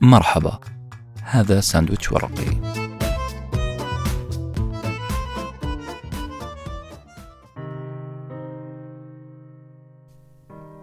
مرحبا. هذا ساندويتش ورقي.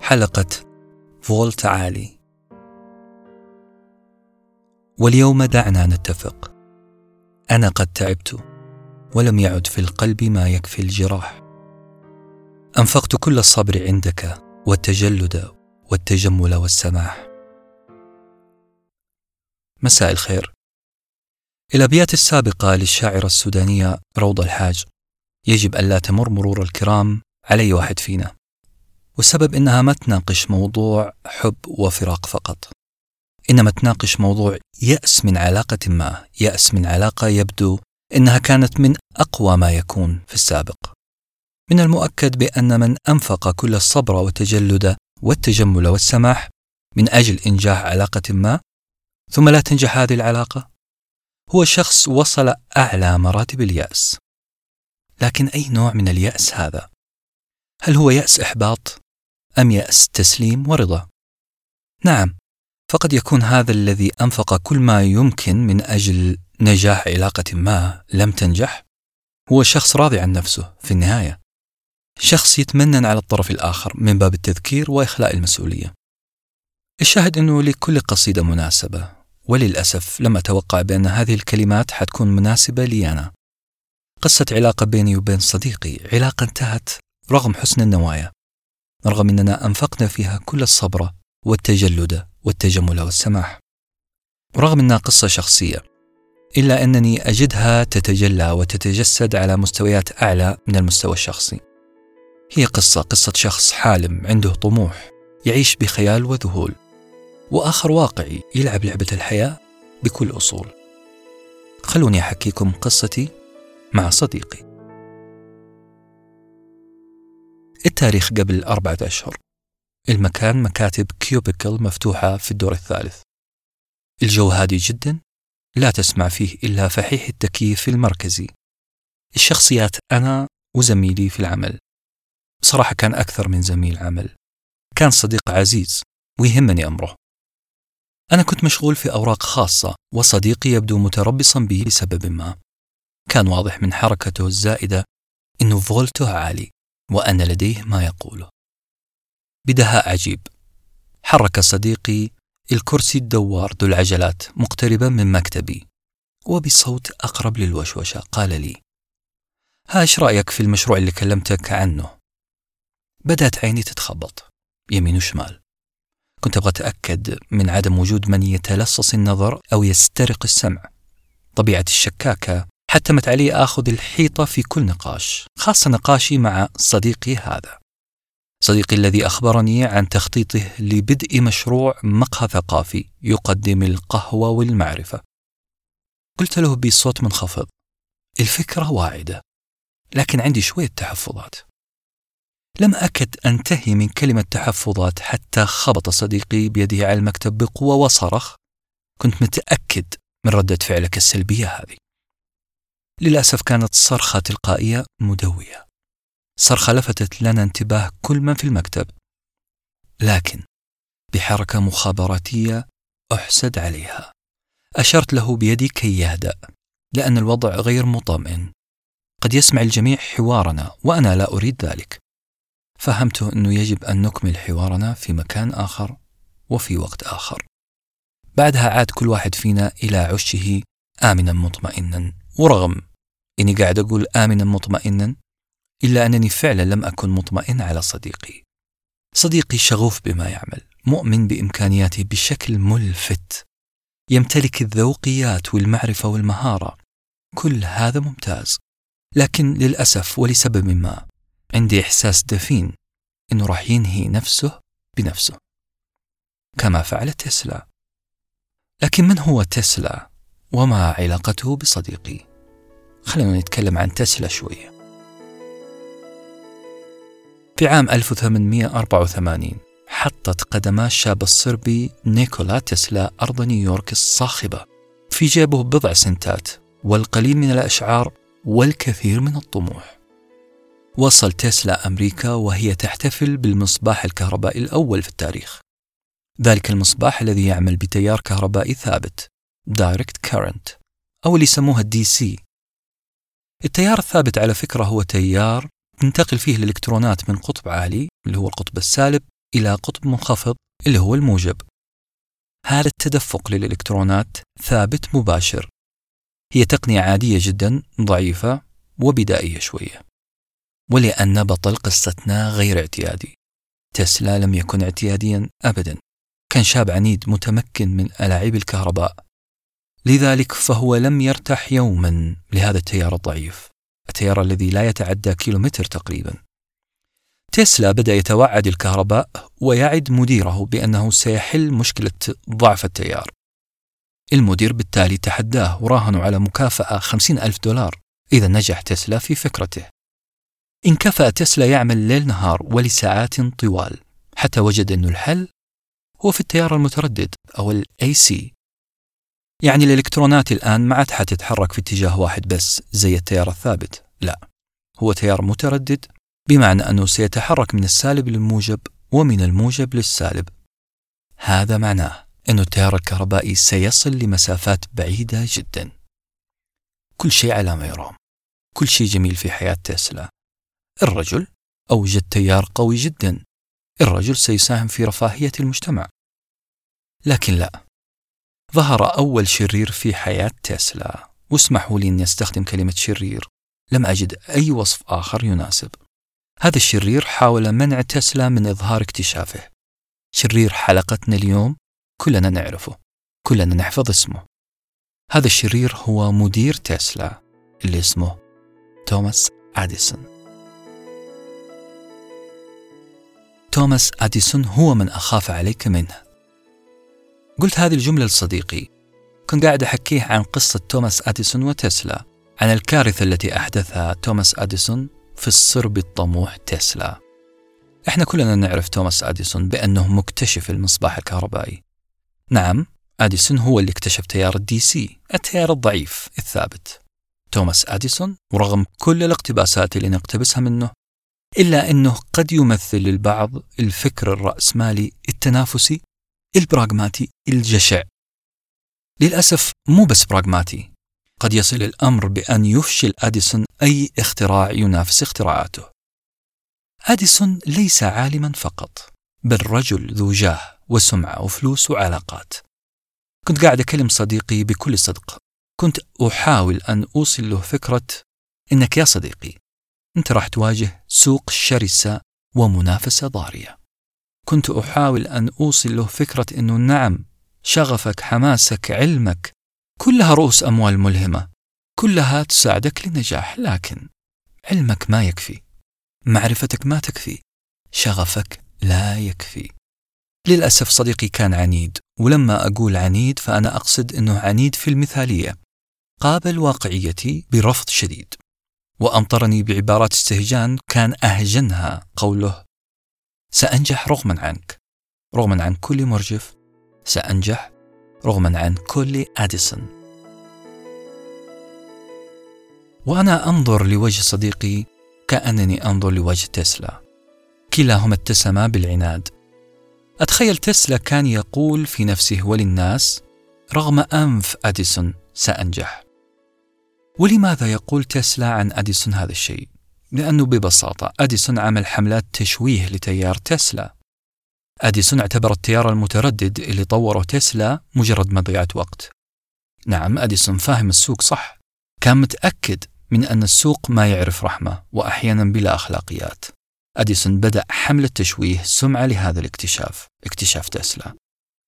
حلقة فولت عالي. واليوم دعنا نتفق. أنا قد تعبت ولم يعد في القلب ما يكفي الجراح. أنفقت كل الصبر عندك والتجلد والتجمل والسماح. مساء الخير. الأبيات السابقة للشاعرة السودانية روضة الحاج يجب ألا تمر مرور الكرام على أي واحد فينا والسبب إنها ما تناقش موضوع حب وفراق فقط. إنما تناقش موضوع يأس من علاقة ما يأس من علاقة يبدو إنها كانت من أقوى ما يكون في السابق. من المؤكد بأن من أنفق كل الصبر والتجلد والتجمل والسماح من أجل إنجاح علاقة ما ثم لا تنجح هذه العلاقة. هو شخص وصل أعلى مراتب اليأس. لكن أي نوع من اليأس هذا؟ هل هو يأس إحباط أم يأس تسليم ورضا؟ نعم فقد يكون هذا الذي أنفق كل ما يمكن من أجل نجاح علاقة ما لم تنجح. هو شخص راضي عن نفسه في النهاية. شخص يتمنن على الطرف الآخر من باب التذكير وإخلاء المسؤولية. الشاهد أنه لكل قصيدة مناسبة. وللأسف لم أتوقع بأن هذه الكلمات حتكون مناسبة لي أنا قصة علاقة بيني وبين صديقي علاقة انتهت رغم حسن النوايا رغم أننا أنفقنا فيها كل الصبر والتجلد والتجمل والسماح. ورغم أنها قصة شخصية إلا أنني أجدها تتجلى وتتجسد على مستويات أعلى من المستوى الشخصي. هي قصة قصة شخص حالم عنده طموح يعيش بخيال وذهول. وآخر واقعي يلعب لعبة الحياة بكل أصول. خلوني أحكيكم قصتي مع صديقي. التاريخ قبل أربعة أشهر. المكان مكاتب كيوبيكل مفتوحة في الدور الثالث. الجو هادي جدا لا تسمع فيه إلا فحيح التكييف المركزي. الشخصيات أنا وزميلي في العمل. صراحة كان أكثر من زميل عمل. كان صديق عزيز ويهمني أمره. أنا كنت مشغول في أوراق خاصة وصديقي يبدو متربصا بي لسبب ما. كان واضح من حركته الزائدة إنه فولته عالي وأن لديه ما يقوله. بدهاء عجيب. حرك صديقي الكرسي الدوار ذو العجلات مقتربا من مكتبي وبصوت أقرب للوشوشة قال لي ها إيش رأيك في المشروع اللي كلمتك عنه؟ بدأت عيني تتخبط يمين وشمال. كنت أبغى أتأكد من عدم وجود من يتلصص النظر أو يسترق السمع. طبيعة الشكاكة حتمت علي آخذ الحيطة في كل نقاش خاصة نقاشي مع صديقي هذا. صديقي الذي أخبرني عن تخطيطه لبدء مشروع مقهى ثقافي يقدم القهوة والمعرفة. قلت له بصوت منخفض الفكرة واعدة لكن عندي شوية تحفظات. لم أكد أنتهي من كلمة تحفظات حتى خبط صديقي بيده على المكتب بقوة وصرخ. كنت متأكد من ردة فعلك السلبية هذه. للأسف كانت صرخة تلقائية مدوية. صرخة لفتت لنا انتباه كل من في المكتب. لكن بحركة مخابراتية أحسد عليها. أشرت له بيدي كي يهدأ لأن الوضع غير مطمئن. قد يسمع الجميع حوارنا وأنا لا أريد ذلك. فهمت أنه يجب أن نكمل حوارنا في مكان آخر وفي وقت آخر. بعدها عاد كل واحد فينا إلى عشه آمنا مطمئنا. ورغم إني قاعد أقول آمنا مطمئنا إلا أنني فعلا لم أكن مطمئن على صديقي. صديقي شغوف بما يعمل مؤمن بإمكانياته بشكل ملفت. يمتلك الذوقيات والمعرفة والمهارة. كل هذا ممتاز. لكن للأسف ولسبب ما عندي إحساس دفين إنه راح ينهي نفسه بنفسه كما فعل تسلا. لكن من هو تسلا؟ وما علاقته بصديقي؟ خلينا نتكلم عن تسلا شوية. في عام 1884 حطت قدما الشاب الصربي نيكولا تسلا أرض نيويورك الصاخبة في جيبه بضع سنتات والقليل من الأشعار والكثير من الطموح. وصل تسلا أمريكا وهي تحتفل بالمصباح الكهربائي الأول في التاريخ. ذلك المصباح الذي يعمل بتيار كهربائي ثابت Direct Current أو اللي يسموها الدي سي التيار الثابت على فكرة هو تيار تنتقل فيه الإلكترونات من قطب عالي اللي هو القطب السالب إلى قطب منخفض اللي هو الموجب. هذا التدفق للإلكترونات ثابت مباشر. هي تقنية عادية جدا ضعيفة وبدائية شوية. ولأن بطل قصتنا غير اعتيادي. تسلا لم يكن اعتياديا أبدا. كان شاب عنيد متمكن من ألاعيب الكهرباء. لذلك فهو لم يرتاح يوما لهذا التيار الضعيف التيار الذي لا يتعدى كيلومتر تقريبا. تسلا بدأ يتوعد الكهرباء ويعد مديره بأنه سيحل مشكلة ضعف التيار. المدير بالتالي تحداه وراهنوا على مكافأة خمسين ألف دولار. إذا نجح تسلا في فكرته. انكفأ تسلا يعمل ليل نهار ولساعات طوال حتى وجد أن الحل هو في التيار المتردد أو ال AC يعني الإلكترونات الآن ما عاد حتتحرك في اتجاه واحد بس زي التيار الثابت لا هو تيار متردد بمعنى أنه سيتحرك من السالب للموجب ومن الموجب للسالب. هذا معناه أن التيار الكهربائي سيصل لمسافات بعيدة جدا. كل شيء على ما يرام. كل شيء جميل في حياة تسلا. الرجل أوجد تيار قوي جدا. الرجل سيساهم في رفاهية المجتمع. لكن لا. ظهر أول شرير في حياة تسلا. واسمحوا لي أني أستخدم كلمة شرير. لم أجد أي وصف آخر يناسب. هذا الشرير حاول منع تسلا من إظهار اكتشافه. شرير حلقتنا اليوم كلنا نعرفه. كلنا نحفظ اسمه. هذا الشرير هو مدير تسلا. اللي اسمه توماس أديسون. توماس أديسون هو من أخاف عليك منه. قلت هذه الجملة لصديقي. كنت قاعد أحكيه عن قصة توماس أديسون وتسلا عن الكارثة التي أحدثها توماس أديسون في الصربي الطموح تسلا. إحنا كلنا نعرف توماس أديسون بأنه مكتشف المصباح الكهربائي. نعم أديسون هو اللي اكتشف تيار ال DC التيار الضعيف الثابت. توماس أديسون ورغم كل الاقتباسات اللي نقتبسها منه إلا أنه قد يمثل للبعض الفكر الرأسمالي التنافسي البراغماتي الجشع. للأسف مو بس براغماتي. قد يصل الأمر بأن يفشل أديسون أي اختراع ينافس اختراعاته. أديسون ليس عالما فقط بل رجل ذو جاه وسمعة وفلوس وعلاقات. كنت قاعد أكلم صديقي بكل صدق. كنت أحاول أن أوصل له فكرة إنك يا صديقي أنت راح تواجه سوق شرسة ومنافسة ضارية. كنت أحاول أن أوصل له فكرة أنه نعم شغفك حماسك علمك كلها رؤوس أموال ملهمة كلها تساعدك للنجاح لكن علمك ما يكفي معرفتك ما تكفي شغفك لا يكفي. للأسف صديقي كان عنيد ولما أقول عنيد فأنا أقصد أنه عنيد في المثالية قابل واقعيتي برفض شديد. وأمطرني بعبارات استهجان كان أهجنها قوله سأنجح رغما عنك رغما عن كل مرجف سأنجح رغما عن كل أديسون. وأنا أنظر لوجه صديقي كأنني أنظر لوجه تسلا. كلاهما اتسما بالعناد. أتخيل تسلا كان يقول في نفسه وللناس رغم أنف أديسون سأنجح. ولماذا يقول تسلا عن أديسون هذا الشيء؟ لأنه ببساطة أديسون عمل حملات تشويه لتيار تسلا. أديسون اعتبر التيار المتردد اللي طوره تسلا مجرد مضيعة وقت. نعم أديسون فاهم السوق صح. كان متأكد من أن السوق ما يعرف رحمة وأحيانا بلا أخلاقيات. أديسون بدأ حملة تشويه سمعة لهذا الاكتشاف اكتشاف تسلا.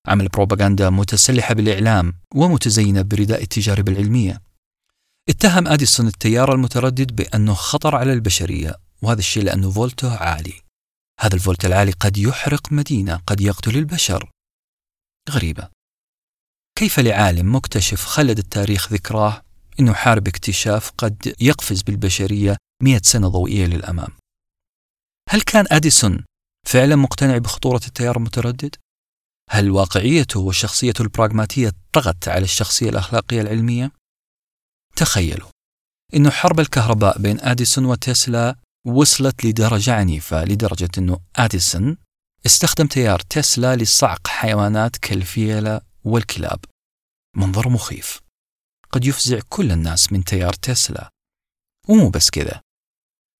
عمل بروباغندا متسلحة بالإعلام ومتزينة برداء التجارب العلمية. اتهم أديسون التيار المتردد بأنه خطر على البشرية وهذا الشيء لأنه فولته عالي. هذا الفولت العالي قد يحرق مدينة قد يقتل البشر. غريبة. كيف لعالم مكتشف خلد التاريخ ذكراه؟ أنه حارب اكتشاف قد يقفز بالبشرية مئة سنة ضوئية للأمام. هل كان أديسون فعلا مقتنع بخطورة التيار المتردد؟ هل واقعيته وشخصيته البراغماتية طغت على الشخصية الأخلاقية العلمية؟ تخيلوا أن حرب الكهرباء بين أديسون وتسلا وصلت لدرجة عنيفة لدرجة أنه أديسون استخدم تيار تسلا لصعق حيوانات كالفيلة والكلاب. منظر مخيف. قد يفزع كل الناس من تيار تسلا. ومو بس كذا.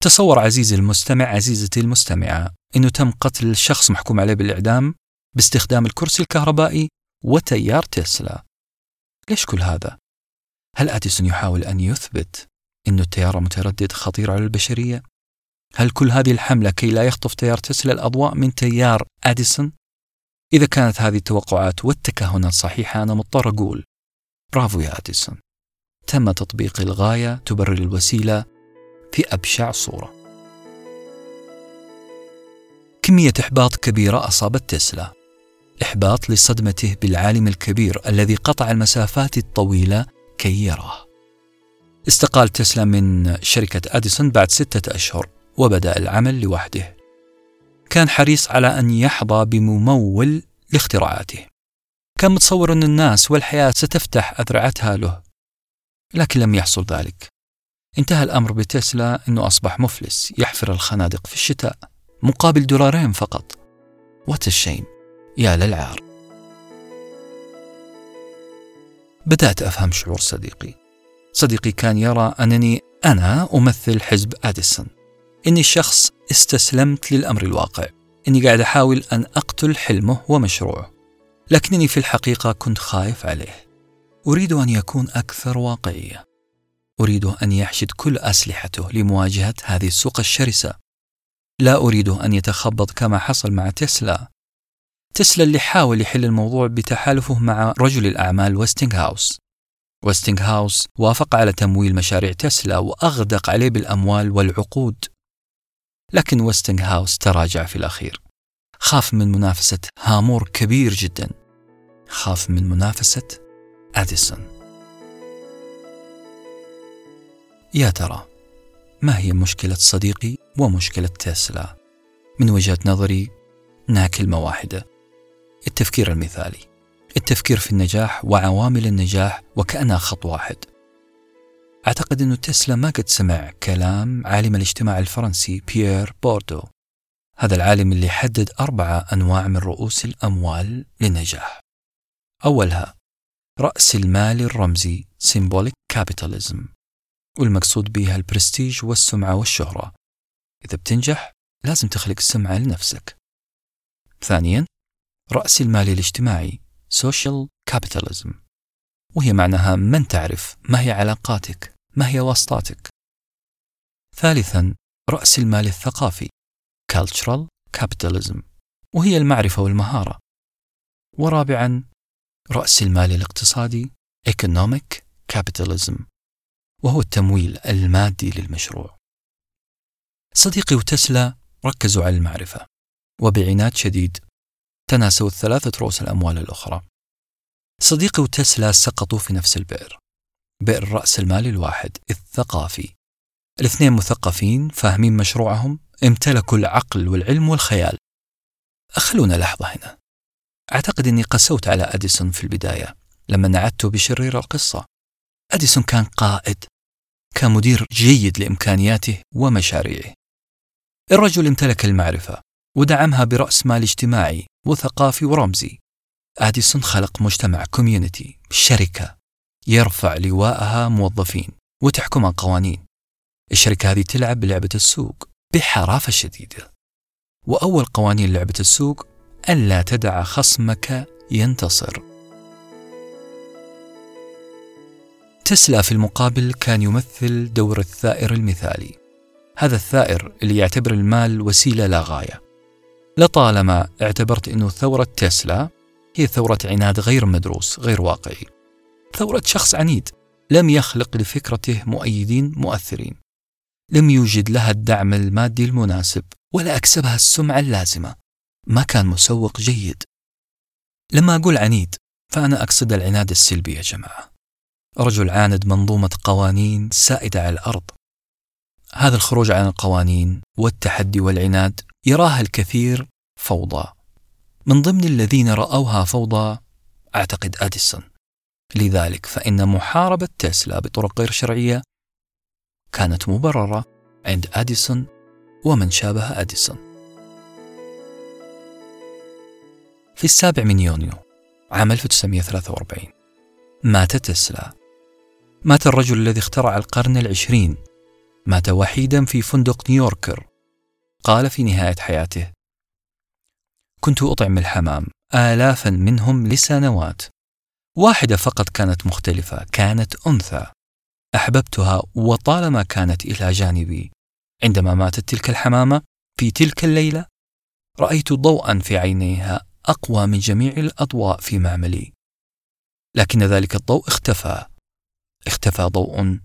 تصور عزيزي المستمع عزيزتي المستمعة أنه تم قتل شخص محكوم عليه بالإعدام باستخدام الكرسي الكهربائي وتيار تسلا. ليش كل هذا؟ هل أديسون يحاول أن يثبت أن التيار المتردد خطير على البشرية؟ هل كل هذه الحملة كي لا يخطف تيار تسلا الأضواء من تيار أديسون؟ إذا كانت هذه التوقعات والتكهنات صحيحة أنا مضطر أقول برافو يا أديسون تم تطبيق الغاية تبرر الوسيلة في أبشع صورة كمية إحباط كبيرة أصابت تسلا إحباط لصدمته بالعالم الكبير الذي قطع المسافات الطويلة كي يراه استقال تسلا من شركة أديسون بعد ستة أشهر وبدأ العمل لوحده. كان حريص على أن يحظى بممول لاختراعاته. كان متصور أن الناس والحياة ستفتح أذرعتها له لكن لم يحصل ذلك. انتهى الأمر بتسلا أنه أصبح مفلس يحفر الخنادق في الشتاء مقابل دولارين فقط. وات يا للعار. بدأت أفهم شعور صديقي. صديقي كان يرى أنني أنا أمثل حزب أديسون. إني شخص استسلمت للأمر الواقع. إني قاعد أحاول أن أقتل حلمه ومشروعه. لكنني في الحقيقة كنت خايف عليه. أريد أن يكون أكثر واقعية. أريد أن يحشد كل أسلحته لمواجهة هذه السوق الشرسة. لا أريد أن يتخبط كما حصل مع تسلا. تسلا اللي حاول يحل الموضوع بتحالفه مع رجل الأعمال ويستنغ هاوس ويستنغ هاوس وافق على تمويل مشاريع تسلا وأغدق عليه بالأموال والعقود. لكن ويستنغ هاوس تراجع في الأخير. خاف من منافسة هامور كبير جدا. خاف من منافسة أديسون. يا ترى ما هي مشكلة صديقي ومشكلة تسلا؟ من وجهة نظري إنها كلمة واحدة التفكير المثالي التفكير في النجاح وعوامل النجاح وكأنها خط واحد. أعتقد أن تسلا ما قد سمع كلام عالم الاجتماع الفرنسي بيير بوردو هذا العالم اللي حدد أربعة أنواع من رؤوس الأموال للنجاح. أولها رأس المال الرمزي symbolic capitalism والمقصود بها البرستيج والسمعة والشهرة. إذا بتنجح لازم تخلق سمعة لنفسك. ثانيا رأس المال الاجتماعي social capitalism. وهي معناها من تعرف؟ ما هي علاقاتك؟ ما هي واسطاتك؟ ثالثا رأس المال الثقافي cultural capitalism. وهي المعرفة والمهارة. ورابعا رأس المال الاقتصادي economic capitalism. وهو التمويل المادي للمشروع. صديقي وتسلا ركزوا على المعرفة. وبعناد شديد تناسوا الثلاثة رؤوس الأموال الأخرى. صديقي وتسلا سقطوا في نفس البئر. بئر رأس المال الواحد الثقافي. الاثنين مثقفين فاهمين مشروعهم امتلكوا العقل والعلم والخيال. خلونا لحظة هنا. أعتقد أني قسوت على أديسون في البداية لما نعته بشرير القصة. أديسون كان قائد كان مدير جيد لإمكانياته ومشاريعه. الرجل امتلك المعرفة ودعمها برأس مال اجتماعي وثقافي ورمزي. أديسون خلق مجتمع community شركة يرفع لواءها موظفين وتحكمها قوانين. الشركة هذه تلعب بلعبة السوق بحرافة شديدة. وأول قوانين لعبة السوق ألا تدع خصمك ينتصر. تسلا في المقابل كان يمثل دور الثائر المثالي. هذا الثائر اللي يعتبر المال وسيلة لا غاية. لطالما اعتبرت أنه ثورة تسلا هي ثورة عناد غير مدروس غير واقعي. ثورة شخص عنيد لم يخلق لفكرته مؤيدين مؤثرين. لم يوجد لها الدعم المادي المناسب ولا أكسبها السمعة اللازمة. ما كان مسوق جيد. لما أقول عنيد فأنا أقصد العناد السلبي يا جماعة. رجل عاند منظومة قوانين سائدة على الأرض. هذا الخروج عن القوانين والتحدي والعناد يراها الكثير فوضى. من ضمن الذين رأوها فوضى أعتقد أديسون. لذلك فإن محاربة تسلا بطرق غير شرعية كانت مبررة عند أديسون ومن شابه أديسون. في السابع من يونيو عام 1943 مات تسلا. مات الرجل الذي اخترع القرن العشرين. مات وحيدا في فندق نيويوركر. قال في نهاية حياته كنت أطعم الحمام آلافا منهم لسنوات. واحدة فقط كانت مختلفة كانت أنثى. أحببتها وطالما كانت إلى جانبي عندما ماتت تلك الحمامة في تلك الليلة رأيت ضوءا في عينيها أقوى من جميع الأضواء في معملي. لكن ذلك الضوء اختفى اختفى ضوء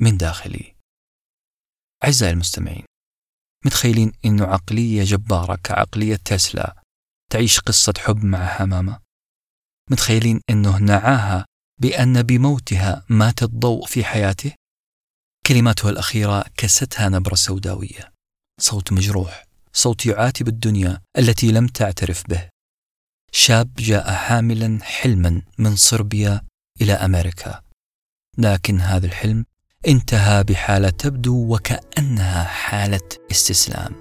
من داخلي. أعزائي المستمعين متخيلين أنه عقلية جبارة كعقلية تسلا تعيش قصة حب مع حمامة متخيلين أنه نعاها بأن بموتها مات الضوء في حياته؟ كلماته الأخيرة كستها نبرة سوداوية. صوت مجروح صوت يعاتب الدنيا التي لم تعترف به. شاب جاء حاملا حلما من صربيا إلى أمريكا. لكن هذا الحلم انتهى بحالة تبدو وكأنها حالة استسلام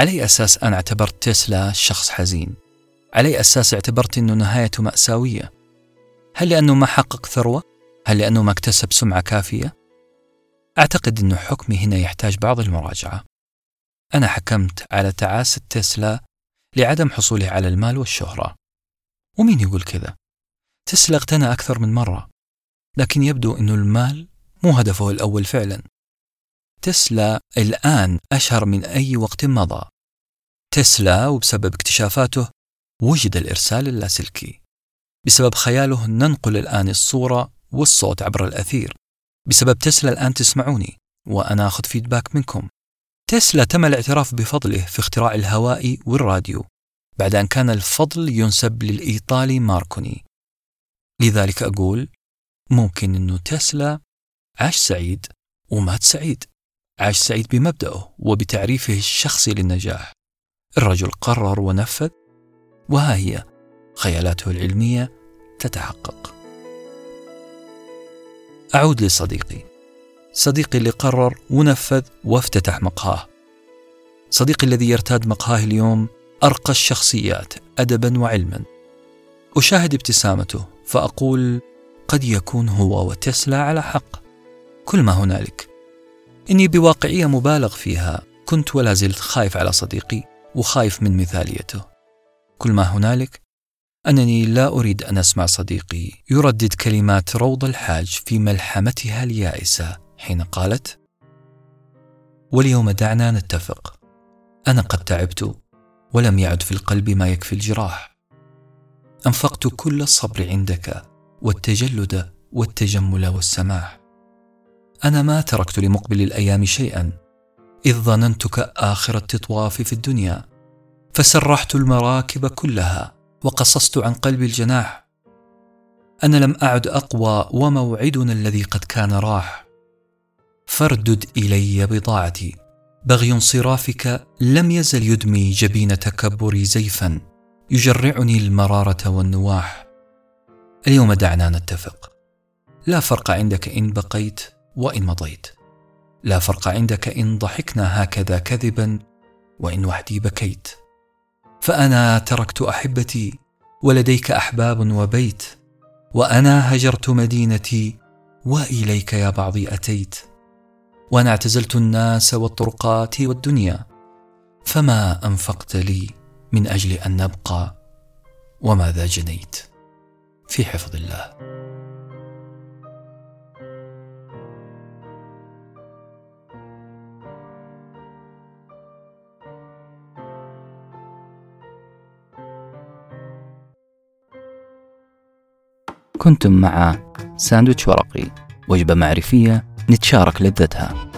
على أي أساس أنا اعتبرت تسلا شخص حزين؟ على أي أساس اعتبرت أنه نهايته مأساوية؟ هل لأنه ما حقق ثروة؟ هل لأنه ما اكتسب سمعة كافية؟ أعتقد أن حكمي هنا يحتاج بعض المراجعة أنا حكمت على تعاسة تسلا لعدم حصوله على المال والشهرة ومين يقول كذا؟ تسلا اغتنى أكثر من مرة لكن يبدو أن المال مو هدفه الأول فعلا. تسلا الآن أشهر من أي وقت مضى. تسلا وبسبب اكتشافاته وجد الإرسال اللاسلكي. بسبب خياله ننقل الآن الصورة والصوت عبر الأثير. بسبب تسلا الآن تسمعوني وأنا أخذ فيدباك منكم. تسلا تم الاعتراف بفضله في اختراع الهواء والراديو بعد أن كان الفضل ينسب للإيطالي ماركوني. لذلك أقول ممكن أنه تسلا عاش سعيد ومات سعيد. عاش سعيد بمبدأه وبتعريفه الشخصي للنجاح. الرجل قرر ونفذ وها هي خيالاته العلمية تتحقق. أعود لصديقي. صديقي اللي قرر ونفذ وافتتح مقهاه. صديقي الذي يرتاد مقهاه اليوم أرقى الشخصيات أدبا وعلما. أشاهد ابتسامته فأقول قد يكون هو وتسلا على حق. كل ما هنالك. إني بواقعية مبالغ فيها. كنت ولا زلت خايف على صديقي وخايف من مثاليته. كل ما هنالك أنني لا أريد أن أسمع صديقي يردد كلمات روض الحاج في ملحمتها اليائسة حين قالت: واليوم دعنا نتفق، أنا قد تعبت ولم يعد في القلب ما يكفي الجراح. أنفقت كل الصبر عندك. والتجلد والتجمل والسماح. أنا ما تركت لمقبل الأيام شيئا، إذ ظننتك آخر التطواف في الدنيا، فسرحت المراكب كلها وقصصت عن قلبي الجناح. أنا لم أعد أقوى وموعدنا الذي قد كان راح. فاردد إلي بضاعتي. بغي انصرافك لم يزل يدمي جبين تكبري زيفا يجرعني المرارة والنواح. اليوم دعنا نتفق. لا فرق عندك إن بقيت وإن مضيت. لا فرق عندك إن ضحكنا هكذا كذبا وإن وحدي بكيت. فأنا تركت أحبتي ولديك أحباب وبيت وأنا هجرت مدينتي وإليك يا بعضي أتيت. وأنا اعتزلت الناس والطرقات والدنيا فما أنفقت لي من أجل أن نبقى وماذا جنيت؟ في حفظ الله. كنتم مع ساندويتش ورقي وجبة معرفية نتشارك لذتها.